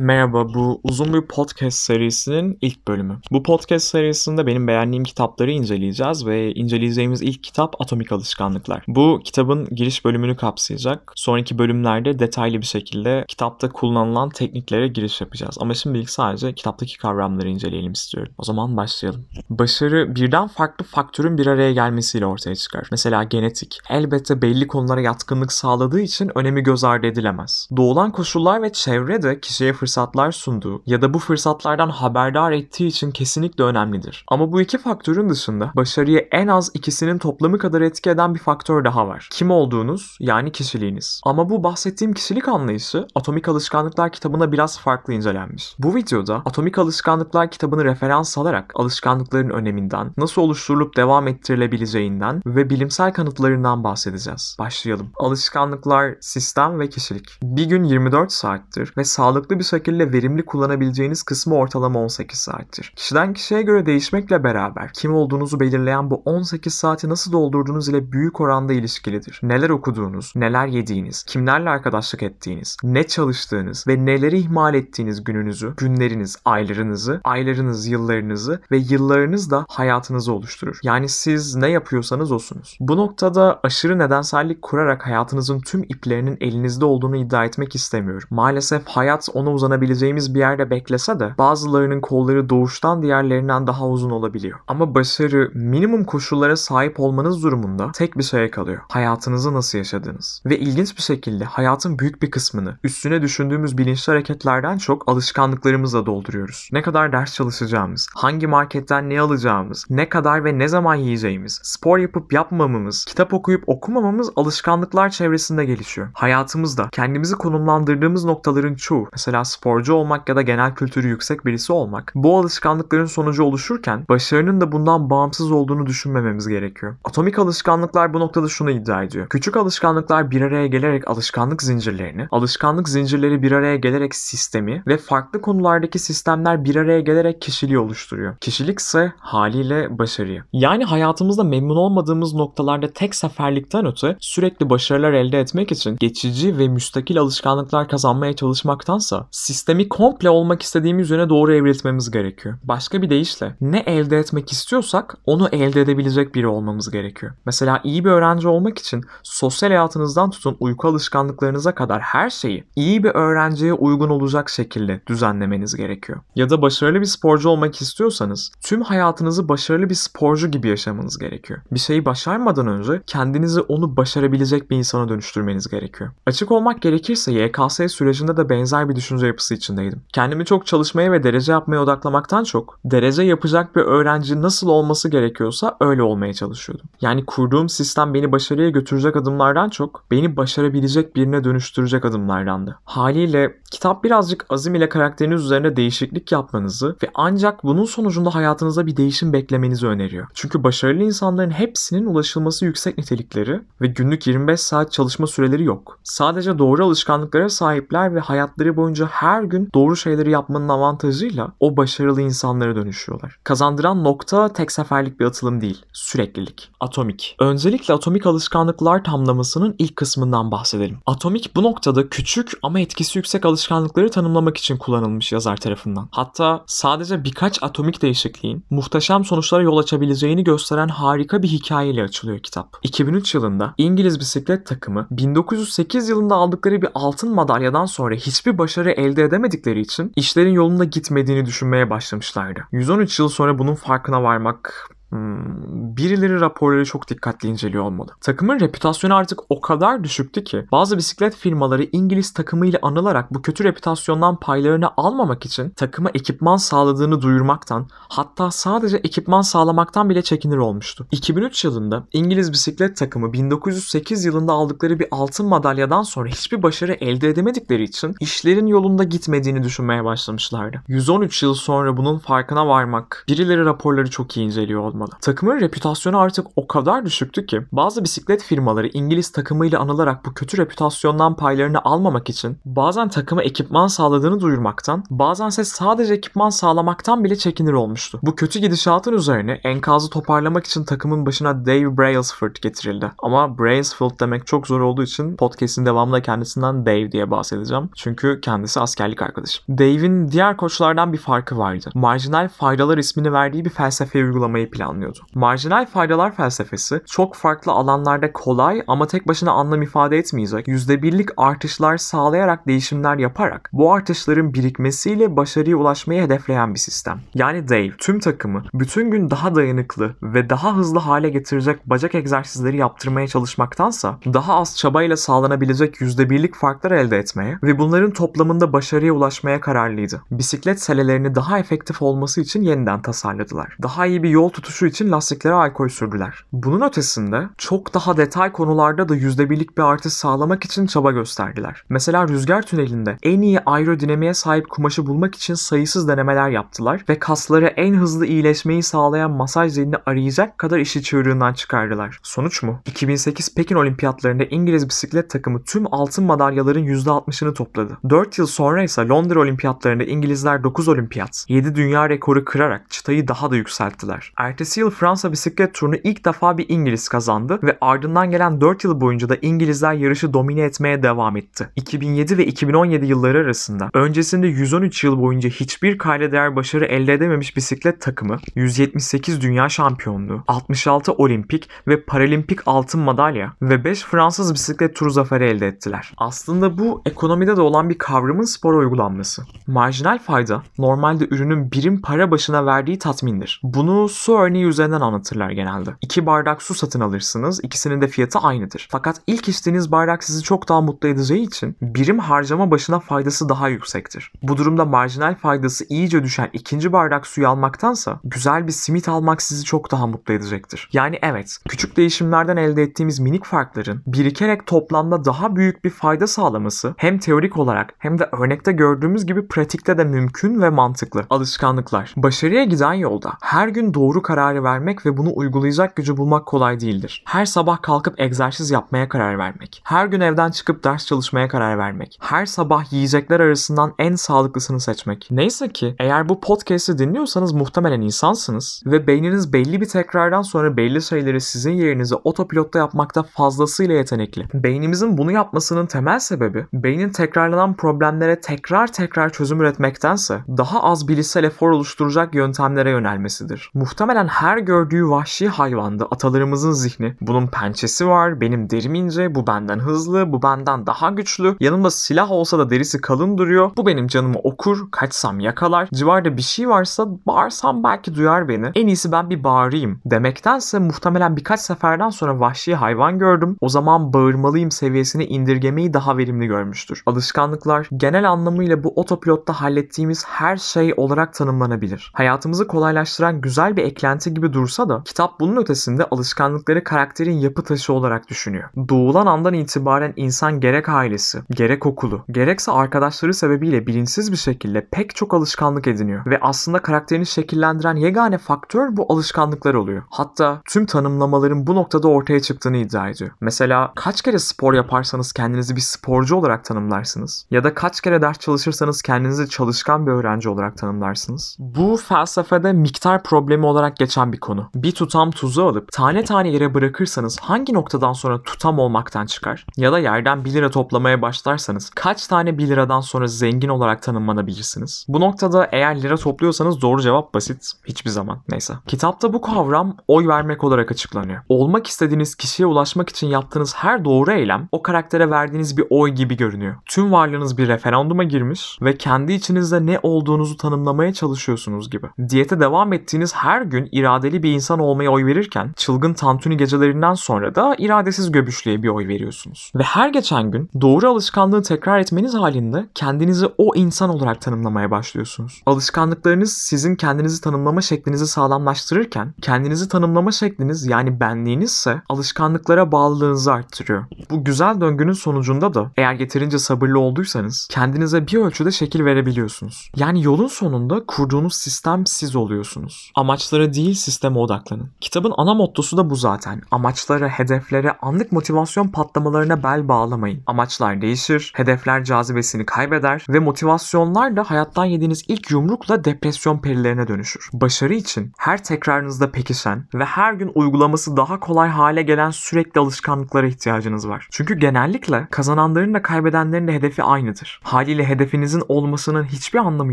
Merhaba, bu uzun bir podcast serisinin ilk bölümü. Bu podcast serisinde benim beğendiğim kitapları inceleyeceğiz ve inceleyeceğimiz ilk kitap Atomik Alışkanlıklar. Bu kitabın giriş bölümünü kapsayacak. Sonraki bölümlerde detaylı bir şekilde kitapta kullanılan tekniklere giriş yapacağız. Ama şimdilik sadece kitaptaki kavramları inceleyelim istiyorum. O zaman başlayalım. Başarı birden farklı faktörün bir araya gelmesiyle ortaya çıkar. Mesela genetik. Elbette belli konulara yatkınlık sağladığı için önemi göz ardı edilemez. Doğulan koşullar ve çevre de kişiye fırsatlar sunduğu ya da bu fırsatlardan haberdar ettiği için kesinlikle önemlidir. Ama bu iki faktörün dışında başarıya en az ikisinin toplamı kadar etki eden bir faktör daha var. Kim olduğunuz yani kişiliğiniz. Ama bu bahsettiğim kişilik anlayışı Atomik Alışkanlıklar kitabına biraz farklı incelenmiş. Bu videoda Atomik Alışkanlıklar kitabını referans alarak alışkanlıkların öneminden, nasıl oluşturulup devam ettirilebileceğinden ve bilimsel kanıtlarından bahsedeceğiz. Başlayalım. Alışkanlıklar, sistem ve kişilik. Bir gün 24 saattir ve sağlıklı bir şekilde verimli kullanabileceğiniz kısmı ortalama 18 saattir. Kişiden kişiye göre değişmekle beraber kim olduğunuzu belirleyen bu 18 saati nasıl doldurduğunuz ile büyük oranda ilişkilidir. Neler okuduğunuz, neler yediğiniz, kimlerle arkadaşlık ettiğiniz, ne çalıştığınız ve neleri ihmal ettiğiniz gününüzü, günleriniz, aylarınızı, aylarınız yıllarınızı ve yıllarınız da hayatınızı oluşturur. Yani siz ne yapıyorsanız osunuz. Bu noktada aşırı nedensellik kurarak hayatınızın tüm iplerinin elinizde olduğunu iddia etmek istemiyorum. Maalesef hayat ona uzanabileceğimiz bir yerde beklese de bazılarının kolları doğuştan diğerlerinden daha uzun olabiliyor. Ama başarı minimum koşullara sahip olmanız durumunda tek bir şeye kalıyor. Hayatınızı nasıl yaşadığınız. Ve ilginç bir şekilde hayatın büyük bir kısmını üstüne düşündüğümüz bilinçli hareketlerden çok alışkanlıklarımızla dolduruyoruz. Ne kadar ders çalışacağımız, hangi marketten ne alacağımız, ne kadar ve ne zaman yiyeceğimiz, spor yapıp yapmamamız, kitap okuyup okumamamız alışkanlıklar çevresinde gelişiyor. Hayatımızda kendimizi konumlandırdığımız noktaların çoğu, mesela sporcu olmak ya da genel kültürü yüksek birisi olmak, bu alışkanlıkların sonucu oluşurken başarının da bundan bağımsız olduğunu düşünmememiz gerekiyor. Atomik alışkanlıklar bu noktada şunu iddia ediyor. Küçük alışkanlıklar bir araya gelerek alışkanlık zincirlerini, alışkanlık zincirleri bir araya gelerek sistemi ve farklı konulardaki sistemler bir araya gelerek kişiliği oluşturuyor. Kişilik ise haliyle başarıyı. Yani hayatımızda memnun olmadığımız noktalarda tek seferlikten öte sürekli başarılar elde etmek için geçici ve müstakil alışkanlıklar kazanmaya çalışmaktansa sistemi komple olmak istediğimiz yöne doğru evriltmemiz gerekiyor. Başka bir deyişle ne elde etmek istiyorsak onu elde edebilecek biri olmamız gerekiyor. Mesela iyi bir öğrenci olmak için sosyal hayatınızdan tutun uyku alışkanlıklarınıza kadar her şeyi iyi bir öğrenciye uygun olacak şekilde düzenlemeniz gerekiyor. Ya da başarılı bir sporcu olmak istiyorsanız tüm hayatınızı başarılı bir sporcu gibi yaşamanız gerekiyor. Bir şeyi başarmadan önce kendinizi onu başarabilecek bir insana dönüştürmeniz gerekiyor. Açık olmak gerekirse YKS sürecinde de benzer bir düşünce yapısı içindeydim. Kendimi çok çalışmaya ve derece yapmaya odaklamaktan çok derece yapacak bir öğrenci nasıl olması gerekiyorsa öyle olmaya çalışıyordum. Yani kurduğum sistem beni başarıya götürecek adımlardan çok beni başarabilecek birine dönüştürecek adımlardandı. Haliyle kitap birazcık azim ile karakteriniz üzerine değişiklik yapmanızı ve ancak bunun sonucunda hayatınızda bir değişim beklemenizi öneriyor. Çünkü başarılı insanların hepsinin ulaşılması yüksek nitelikleri ve günlük 25 saat çalışma süreleri yok. Sadece doğru alışkanlıklara sahipler ve hayatları boyunca her gün doğru şeyleri yapmanın avantajıyla o başarılı insanlara dönüşüyorlar. Kazandıran nokta tek seferlik bir atılım değil, süreklilik. Atomik. Öncelikle atomik alışkanlıklar tamlamasının ilk kısmından bahsedelim. Atomik bu noktada küçük ama etkisi yüksek alışkanlıkları tanımlamak için kullanılmış yazar tarafından. Hatta sadece birkaç atomik değişikliğin muhteşem sonuçlara yol açabileceğini gösteren harika bir hikayeyle açılıyor kitap. 2003 yılında İngiliz bisiklet takımı 1908 yılında aldıkları bir altın madalyadan sonra hiçbir başarı elde edemedikleri için işlerin yolunda gitmediğini düşünmeye başlamışlardı. 113 yıl sonra bunun farkına varmak Hmm, birileri raporları çok dikkatli inceliyor olmalı. Takımın reputasyonu artık o kadar düşüktü ki bazı bisiklet firmaları İngiliz takımıyla anılarak bu kötü reputasyondan paylarını almamak için takıma ekipman sağladığını duyurmaktan hatta sadece ekipman sağlamaktan bile çekinir olmuştu. 2003 yılında İngiliz bisiklet takımı 1908 yılında aldıkları bir altın madalyadan sonra hiçbir başarı elde edemedikleri için işlerin yolunda gitmediğini düşünmeye başlamışlardı. 113 yıl sonra bunun farkına varmak birileri raporları çok iyi inceliyor olmalı olmalı. Takımın reputasyonu artık o kadar düşüktü ki bazı bisiklet firmaları İngiliz takımıyla anılarak bu kötü reputasyondan paylarını almamak için bazen takıma ekipman sağladığını duyurmaktan, bazense sadece ekipman sağlamaktan bile çekinir olmuştu. Bu kötü gidişatın üzerine enkazı toparlamak için takımın başına Dave Brailsford getirildi. Ama Brailsford demek çok zor olduğu için podcast'in devamında kendisinden Dave diye bahsedeceğim. Çünkü kendisi askerlik arkadaşım. Dave'in diğer koçlardan bir farkı vardı. Marjinal faydalar ismini verdiği bir felsefe uygulamayı planlıyordu. Marjinal faydalar felsefesi çok farklı alanlarda kolay ama tek başına anlam ifade etmeyecek %1'lik artışlar sağlayarak değişimler yaparak bu artışların birikmesiyle başarıya ulaşmayı hedefleyen bir sistem. Yani Dave tüm takımı bütün gün daha dayanıklı ve daha hızlı hale getirecek bacak egzersizleri yaptırmaya çalışmaktansa daha az çabayla sağlanabilecek %1'lik farklar elde etmeye ve bunların toplamında başarıya ulaşmaya kararlıydı. Bisiklet selelerini daha efektif olması için yeniden tasarladılar. Daha iyi bir yol tutuşu için lastiklere alkol sürdüler. Bunun ötesinde çok daha detay konularda da %1'lik bir artış sağlamak için çaba gösterdiler. Mesela rüzgar tünelinde en iyi aerodinamiğe sahip kumaşı bulmak için sayısız denemeler yaptılar ve kasları en hızlı iyileşmeyi sağlayan masaj zilini arayacak kadar işi çığırından çıkardılar. Sonuç mu? 2008 Pekin Olimpiyatlarında İngiliz bisiklet takımı tüm altın madalyaların %60'ını topladı. 4 yıl sonra ise Londra Olimpiyatlarında İngilizler 9 olimpiyat, 7 dünya rekoru kırarak çıtayı daha da yükselttiler. Ertesi yıl Fransa bisiklet turunu ilk defa bir İngiliz kazandı ve ardından gelen 4 yıl boyunca da İngilizler yarışı domine etmeye devam etti. 2007 ve 2017 yılları arasında öncesinde 113 yıl boyunca hiçbir kayda değer başarı elde edememiş bisiklet takımı 178 dünya şampiyonluğu, 66 olimpik ve paralimpik altın madalya ve 5 Fransız bisiklet turu zaferi elde ettiler. Aslında bu ekonomide de olan bir kavramın spora uygulanması. Marjinal fayda normalde ürünün birim para başına verdiği tatmindir. Bunu su örneği üzerinden anlatırlar genelde. İki bardak su satın alırsınız, ikisinin de fiyatı aynıdır. Fakat ilk içtiğiniz bardak sizi çok daha mutlu edeceği için birim harcama başına faydası daha yüksektir. Bu durumda marjinal faydası iyice düşen ikinci bardak suyu almaktansa güzel bir simit almak sizi çok daha mutlu edecektir. Yani evet, küçük değişimlerden elde ettiğimiz minik farkların birikerek toplamda daha büyük bir fayda sağlaması hem teorik olarak hem de örnekte gördüğümüz gibi pratikte de mümkün ve mantıklı. Alışkanlıklar. Başarıya giden yolda her gün doğru kararı vermek ve bunu uygulayacak gücü bulmak kolay değildir. Her sabah kalkıp egzersiz yapmaya karar vermek. Her gün evden çıkıp ders çalışmaya karar vermek. Her sabah yiyecekler arasından en sağlıklısını seçmek. Neyse ki eğer bu podcast'i dinliyorsanız muhtemelen insansınız ve beyniniz belli bir tekrardan sonra belli şeyleri sizin yerinize otopilotta yapmakta fazlasıyla yetenekli. Beynimizin bunu yapmasının temel sebebi beynin tekrarlanan problemlere tekrar tekrar çözüm üretmektense daha az bilişsel efor oluşturacak yöntemlere yönelmesidir. Muhtemelen her gördüğü vahşi hayvanda atalarımızın zihni bunun pençesi var, benim derim ince, bu benden hızlı, bu benden daha güçlü, yanımda silah olsa da derisi kalın duruyor, bu benim canımı okur, kaçsam yakalar, civarda bir şey varsa bağırsam belki duyar beni, en iyisi ben bir bağırayım demektense muhtemelen birkaç seferden sonra vahşi hayvan gördüm, o zaman bağırmalıyım seviyesine indirgemeyi daha verimli görmüştür. Alışkanlıklar genel anlamıyla bu otopilotta hallettiğimiz her şey olarak tanımlanabilir. Hayatımızı kolaylaştıran güzel bir eklenti gibi dursa da kitap bunun ötesinde alışkanlıkları karakterin yapı taşı olarak düşünüyor. Doğulan andan itibaren insan gerek ailesi, gerek okulu, gerekse arkadaşları sebebiyle bilinçsiz bir şekilde pek çok alışkanlık ediniyor ve aslında karakterini şekillendiren yegane faktör bu alışkanlıklar oluyor. Hatta tüm tanımlamaların bu noktada ortaya çıktığını iddia ediyor. Mesela kaç kere spor yaparsanız kendinizi bir sporcu olarak tanımlarsınız ya da kaç kere ders çalışırsanız kendinizi çalışkan bir öğrenci olarak tanımlarsınız. Bu felsefede miktar problemi olarak geçen bir konu. Bir tutam tuzu alıp tane tane yere bırakırsanız hangi noktadan sonra tutam olmaktan çıkar? Ya da yerden 1 lira toplamaya başlarsanız kaç tane 1 liradan sonra zengin olarak tanımlanabilirsiniz? Bu noktada eğer lira topluyorsanız doğru cevap basit. Hiçbir zaman. Neyse. Kitapta bu kavram oy vermek olarak açıklanıyor. Olmak istediğiniz kişiye ulaşmak için yaptığınız her doğru eylem o karaktere verdiğiniz bir oy gibi görünüyor. Tüm varlığınız bir referanduma girmiş ve kendi içinizde ne olduğunuzu tanımlamaya çalışıyorsunuz gibi. Diyete devam ettiğiniz her gün iradeli bir insan olmaya oy verirken çılgın tantuni gecelerinden sonra da iradesiz göbüşlüğe bir oy veriyorsunuz. Ve her geçen gün doğru alışkanlığı tekrar etmeniz halinde kendinizi o insan olarak tanımlamaya başlıyorsunuz. Alışkanlıklarınız sizin kendinizi tanımlama şeklinizi sağlamlaştırırken kendinizi tanımlama şekliniz yani benliğiniz ise alışkanlıklara bağlılığınızı arttırıyor. Bu güzel döngünün sonucunda da eğer yeterince sabırlı olduysanız kendinize bir ölçüde şekil verebiliyorsunuz. Yani yolun sonunda kurduğunuz sistem siz oluyorsunuz. Amaçlara değil değil sisteme odaklanın. Kitabın ana mottosu da bu zaten. Amaçlara, hedeflere, anlık motivasyon patlamalarına bel bağlamayın. Amaçlar değişir, hedefler cazibesini kaybeder ve motivasyonlar da hayattan yediğiniz ilk yumrukla depresyon perilerine dönüşür. Başarı için her tekrarınızda pekişen ve her gün uygulaması daha kolay hale gelen sürekli alışkanlıklara ihtiyacınız var. Çünkü genellikle kazananların da kaybedenlerin de hedefi aynıdır. Haliyle hedefinizin olmasının hiçbir anlamı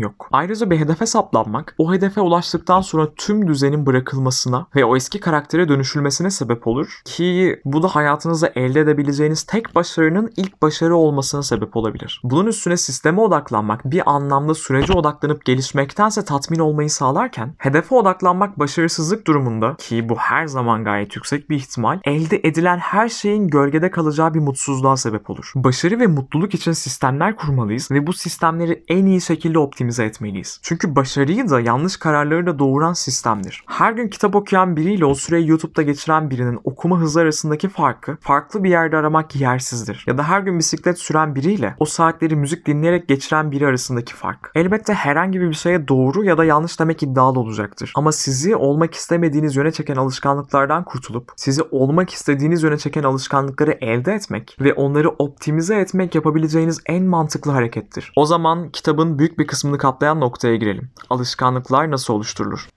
yok. Ayrıca bir hedefe saplanmak, o hedefe ulaştıktan sonra tüm düzenin bırakılmasına ve o eski karaktere dönüşülmesine sebep olur ki bu da hayatınızda elde edebileceğiniz tek başarının ilk başarı olmasına sebep olabilir. Bunun üstüne sisteme odaklanmak bir anlamda sürece odaklanıp gelişmektense tatmin olmayı sağlarken hedefe odaklanmak başarısızlık durumunda ki bu her zaman gayet yüksek bir ihtimal elde edilen her şeyin gölgede kalacağı bir mutsuzluğa sebep olur. Başarı ve mutluluk için sistemler kurmalıyız ve bu sistemleri en iyi şekilde optimize etmeliyiz. Çünkü başarıyı da yanlış kararları da doğuran sistemdir. Her gün kitap okuyan biriyle o süreyi YouTube'da geçiren birinin okuma hızı arasındaki farkı farklı bir yerde aramak yersizdir. Ya da her gün bisiklet süren biriyle o saatleri müzik dinleyerek geçiren biri arasındaki fark. Elbette herhangi bir şeye doğru ya da yanlış demek iddialı olacaktır. Ama sizi olmak istemediğiniz yöne çeken alışkanlıklardan kurtulup sizi olmak istediğiniz yöne çeken alışkanlıkları elde etmek ve onları optimize etmek yapabileceğiniz en mantıklı harekettir. O zaman kitabın büyük bir kısmını kaplayan noktaya girelim. Alışkanlıklar nasıl oluşturulur?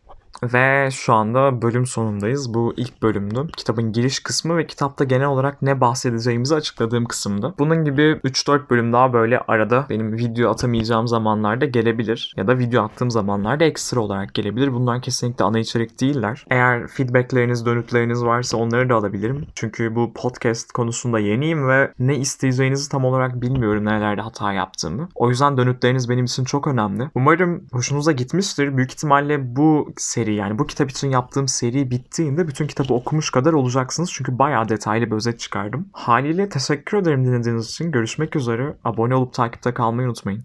Ve şu anda bölüm sonundayız. Bu ilk bölümdü. Kitabın giriş kısmı ve kitapta genel olarak ne bahsedeceğimizi açıkladığım kısımdı. Bunun gibi 3-4 bölüm daha böyle arada benim video atamayacağım zamanlarda gelebilir. Ya da video attığım zamanlarda ekstra olarak gelebilir. Bunlar kesinlikle ana içerik değiller. Eğer feedbackleriniz, dönütleriniz varsa onları da alabilirim. Çünkü bu podcast konusunda yeniyim ve ne isteyeceğinizi tam olarak bilmiyorum nelerde hata yaptığımı. O yüzden dönütleriniz benim için çok önemli. Umarım hoşunuza gitmiştir. Büyük ihtimalle bu seri yani bu kitap için yaptığım seri bittiğinde bütün kitabı okumuş kadar olacaksınız. Çünkü bayağı detaylı bir özet çıkardım. Haliyle teşekkür ederim dinlediğiniz için. Görüşmek üzere. Abone olup takipte kalmayı unutmayın.